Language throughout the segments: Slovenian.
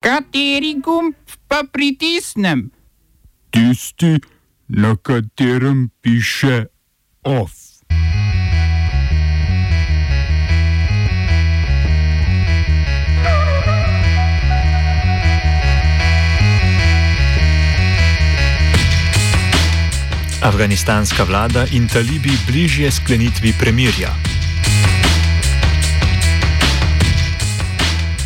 Kateri gumb pa pritisnem? Tisti, na katerem piše OF. Afganistanska vlada in talibi bližje sklenitvi premirja.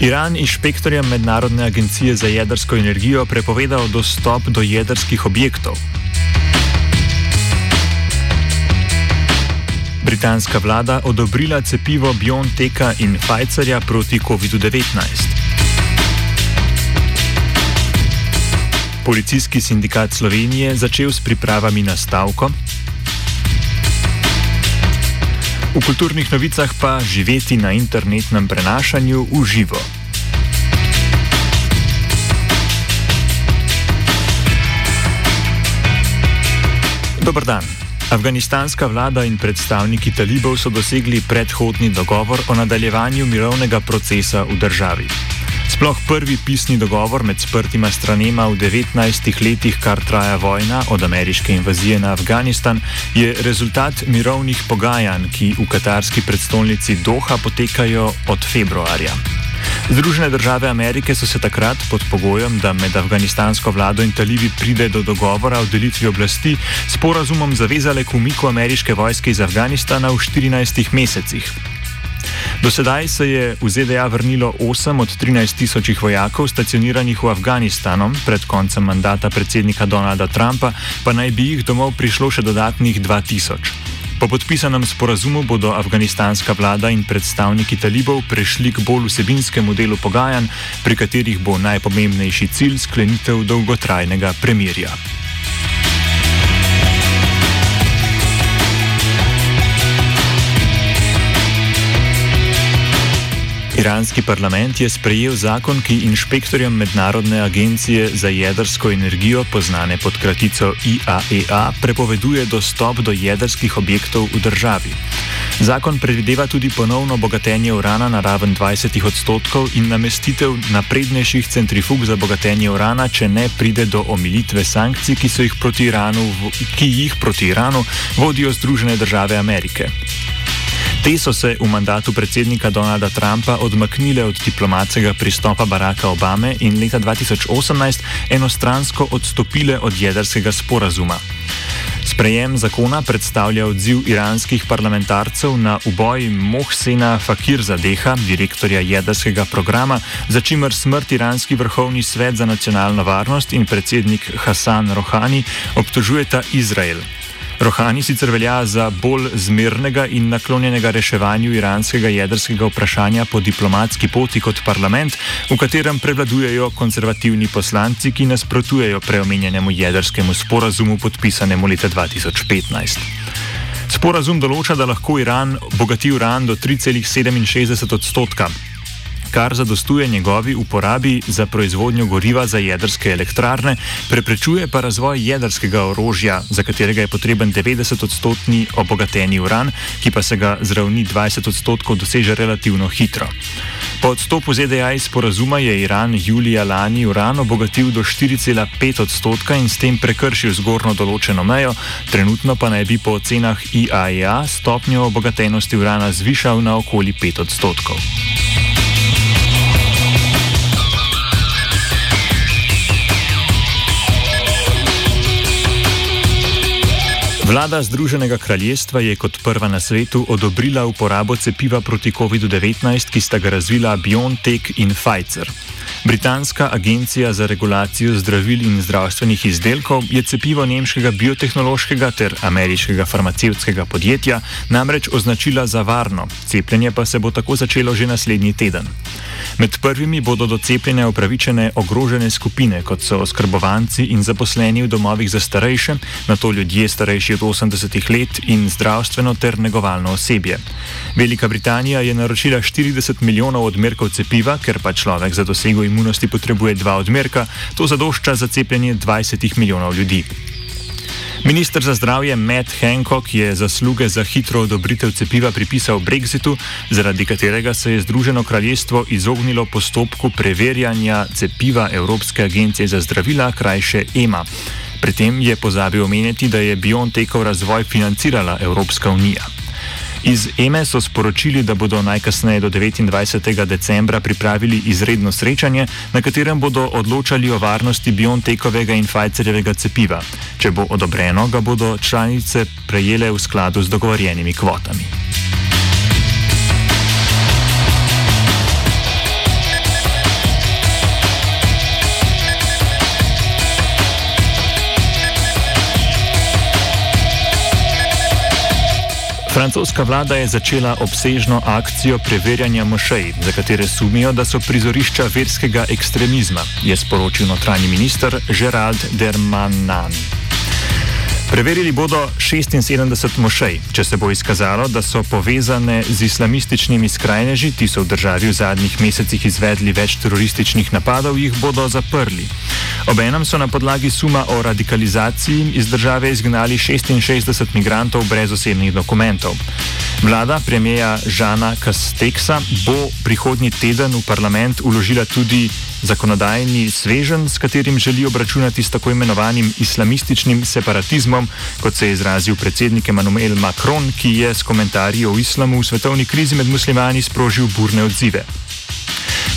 Iran inšpektorjem Mednarodne agencije za jedrsko energijo prepovedal dostop do jedrskih objektov. Britanska vlada odobrila cepivo BioNTeka in Pfizerja proti COVID-19. Policijski sindikat Slovenije začel s pripravami na stavko. V kulturnih novicah pa živeti na internetnem prenašanju v živo. Dobr dan. Afganistanska vlada in predstavniki talibov so dosegli predhodni dogovor o nadaljevanju mirovnega procesa v državi. Sploh prvi pisni dogovor med sprtima stranema v 19 letih, kar traja vojna od ameriške invazije na Afganistan, je rezultat mirovnih pogajanj, ki v katarski predstolnici Doha potekajo od februarja. Združene države Amerike so se takrat pod pogojem, da med afganistansko vlado in talibi pride do dogovora o delitvi oblasti, sporazumom zavezale k umiku ameriške vojske iz Afganistana v 14 mesecih. Do sedaj se je v ZDA vrnilo 8 od 13 tisočih vojakov stacioniranih v Afganistanu, pred koncem mandata predsednika Donalda Trumpa pa naj bi jih domov prišlo še dodatnih 2000. Po podpisanem sporazumu bodo afganistanska vlada in predstavniki talibov prešli k bolj vsebinskemu delu pogajanj, pri katerih bo najpomembnejši cilj sklenitev dolgotrajnega premirja. Iranski parlament je sprejel zakon, ki inšpektorjem Mednarodne agencije za jedrsko energijo, znane pod kratico IAEA, e prepoveduje dostop do jedrskih objektov v državi. Zakon predvideva tudi ponovno bogatenje urana na raven 20 odstotkov in namestitev naprednejših centrifug za bogatenje urana, če ne pride do omilitve sankcij, ki, jih proti, Iranu, ki jih proti Iranu vodijo Združene države Amerike. Te so se v mandatu predsednika Donalda Trumpa odmaknile od diplomatskega pristopa Baracka Obame in leta 2018 enostransko odstopile od jedrskega sporazuma. Sprejem zakona predstavlja odziv iranskih parlamentarcev na uboj Mohsena Fakirzadeha, direktorja jedrskega programa, za čimer smrt iranski vrhovni svet za nacionalno varnost in predsednik Hasan Rohani obtožujeta Izrael. Rohani sicer velja za bolj zmernega in naklonjenega reševanju iranskega jedrskega vprašanja po diplomatski poti kot parlament, v katerem prevladujejo konzervativni poslanci, ki nasprotujejo preomenjenemu jedrskemu sporazumu podpisanemu leta 2015. Sporazum določa, da lahko Iran bogati uran do 3,67 odstotka kar zadostuje njegovi uporabi za proizvodnjo goriva za jedrske elektrarne, preprečuje pa razvoj jedrskega orožja, za katerega je potreben 90-odstotni obogateni uran, ki pa se ga z ravni 20 odstotkov doseže relativno hitro. Po odstopu ZDA iz porazuma je Iran julija lani uran obogatil do 4,5 odstotka in s tem prekršil zgornjo določeno mejo, trenutno pa naj bi po ocenah IAEA e stopnjo obogatenosti urana zvišal na okoli 5 odstotkov. Vlada Združenega kraljestva je kot prva na svetu odobrila uporabo cepiva proti COVID-19, ki sta ga razvila BioNTech in Pfizer. Britanska agencija za regulacijo zdravil in zdravstvenih izdelkov je cepivo nemškega biotehnološkega ter ameriškega farmacevtskega podjetja namreč označila za varno, cepljenje pa se bo tako začelo že naslednji teden. Med prvimi bodo do cepljenja upravičene ogrožene skupine, kot so oskrbovanci in zaposleni v domovih za starejše, na to ljudje starejši od 80 let in zdravstveno ter negovalno osebje. Velika Britanija je naročila 40 milijonov odmerkov cepiva, ker pa človek za dosego imunosti potrebuje dva odmerka, to zadošča za cepljenje 20 milijonov ljudi. Ministr za zdravje Matt Hancock je zasluge za hitro odobritev cepiva pripisal Brexitu, zaradi katerega se je Združeno kraljestvo izognilo postopku preverjanja cepiva Evropske agencije za zdravila, krajše EMA. Pri tem je pozabil omeniti, da je BioNTechov razvoj financirala Evropska unija. Iz EME so sporočili, da bodo najkasneje do 29. decembra pripravili izredno srečanje, na katerem bodo odločali o varnosti BioNTechovega in Pfizerjevega cepiva. Če bo odobreno, ga bodo članice prejele v skladu z dogovorjenimi kvotami. Francoska vlada je začela obsežno akcijo preverjanja mošej, za katere sumijo, da so prizorišča verskega ekstremizma, je sporočil notranji minister Gerald Dermanan. Preverili bodo 76 mošej. Če se bo izkazalo, da so povezane z islamističnimi skrajneži, ti so v državi v zadnjih mesecih izvedli več terorističnih napadov, jih bodo zaprli. Obenem so na podlagi suma o radikalizaciji iz države izgnali 66 migrantov brez osebnih dokumentov. Vlada premijeja Žana Kasteksa bo prihodnji teden v parlament uložila tudi zakonodajni svežen, s katerim želi obračunati s tako imenovanim islamističnim separatizmom, kot se je izrazil predsednik Emmanuel Macron, ki je s komentarji o islamu v svetovni krizi med muslimani sprožil burne odzive.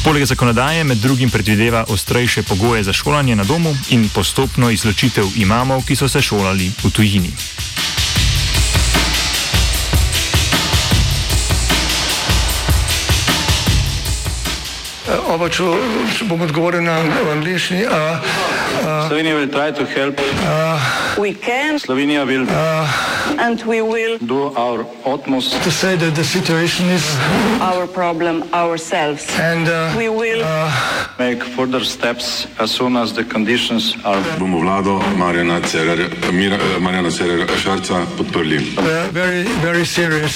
Poleg zakonodaje med drugim predvideva ostrejše pogoje za šolanje na domu in postopno izločitev imamov, ki so se šolali v tujini. Oba, če, če bom odgovoril na angliški. Slovenija will try to help. We can Slovenija will and we will do our utmost To say that the situation is our problem ourselves. and uh, We will make further steps as soon as the conditions are. bomo vlado Marjana Cererja, Mira- Marjana Cererja Šarca podprli. uh, very, very serious.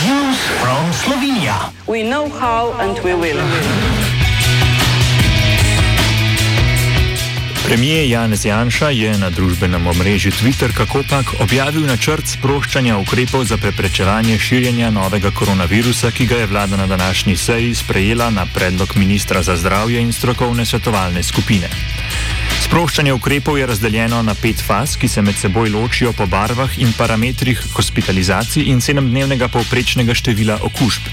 we know how and we will. Premijer Janez Janša je na družbenem omrežju Twitter kakopak objavil načrt sproščanja ukrepov za preprečevanje širjenja novega koronavirusa, ki ga je vlada na današnji seji sprejela na predlog ministra za zdravje in strokovne svetovalne skupine. Sproščanje ukrepov je razdeljeno na pet faz, ki se med seboj ločijo po barvah in parametrih hospitalizacij in sedemdnevnega povprečnega števila okužb.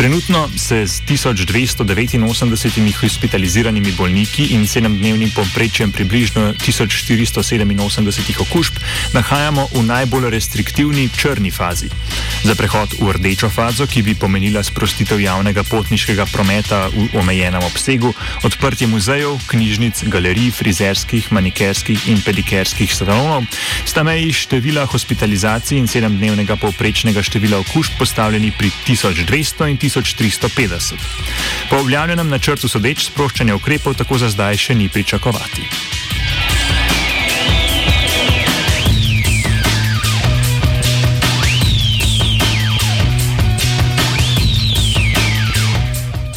Trenutno se z 1289 hospitaliziranimi bolniki in sedemdnevnim povprečjem približno 1487 okužb nahajamo v najbolj restriktivni črni fazi. Za prehod v rdečo fazo, ki bi pomenila sprostitev javnega potniškega prometa v omejenem obsegu, odprtje muzejev, knjižnic, galerij, frizerskih, manikerskih in pedikerskih salonov, sta meji števila hospitalizacij in sedemdnevnega povprečnega števila okužb postavljeni pri 1200 in 1350. Po objavljenem načrtu sodeč sproščanje ukrepov tako za zdaj še ni pričakovati.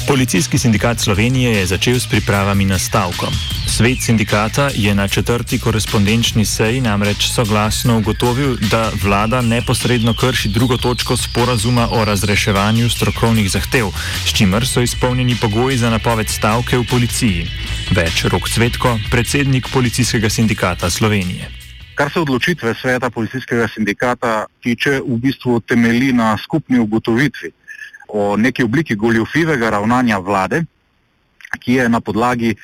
Policijski sindikat Slovenije je začel s pripravami na stavko. Svet sindikata je na četrti korespondenčni seji namreč soglasno ugotovil, da vlada neposredno krši drugo točko sporazuma o razreševanju strokovnih zahtev, s čimer so izpolnjeni pogoji za napoved stavke v policiji. Več rok Cvetko, predsednik Policijskega sindikata Slovenije. Kar se odločitve sveta policijskega sindikata tiče, v bistvu temelji na skupni ugotovitvi o neki obliki goljofivega ravnanja vlade, ki je na podlagi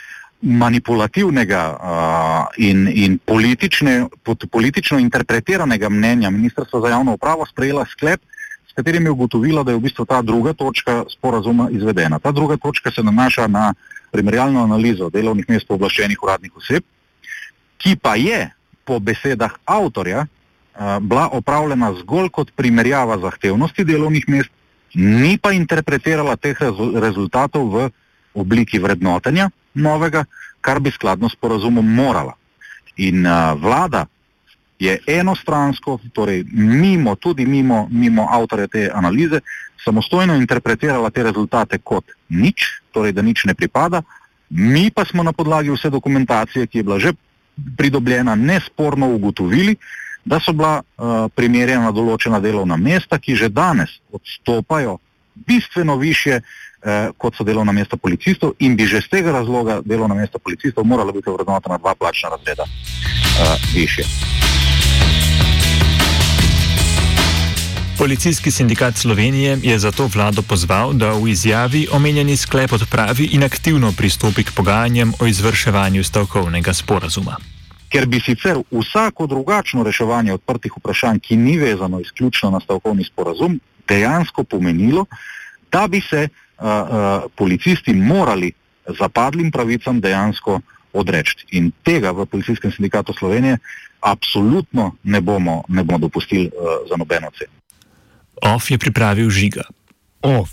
manipulativnega uh, in, in politične, politično interpretiranega mnenja Ministrstva za javno upravo sprejela sklep, s katerim je ugotovila, da je v bistvu ta druga točka sporazuma izvedena. Ta druga točka se nanaša na primerjalno analizo delovnih mest pooblaščenih uradnih oseb, ki pa je po besedah avtorja uh, bila opravljena zgolj kot primerjava zahtevnosti delovnih mest, ni pa interpretirala teh rezu rezultatov v obliki vrednotenja novega, kar bi skladno s porazumom morala. In uh, vlada je enostransko, torej mimo, tudi mimo, mimo avtorja te analize, samostojno interpretirala te rezultate kot nič, torej da nič ne pripada, mi pa smo na podlagi vse dokumentacije, ki je bila že pridobljena, nesporno ugotovili, da so bila uh, primerjena določena delovna mesta, ki že danes odstopajo bistveno više, uh, kot so delovna mesta policistov, in bi že z tega razloga delovna mesta policistov morala biti vrednotena dva plačna razreda uh, više. Policijski sindikat Slovenije je zato vlado pozval, da v izjavi omenjeni sklep odpravi in aktivno pristopi k pogajanjem o izvrševanju stavkovnega sporazuma. Ker bi sicer vsako drugačno reševanje odprtih vprašanj, ki ni vezano izključno na stavkovni sporazum, dejansko pomenilo, da bi se policisti morali zapadlim pravicam dejansko odreči. In tega v Policijskem sindikatu Slovenije absolutno ne bomo, ne bomo dopustili uh, za nobeno ceno. OF je pripravil žiga. OF.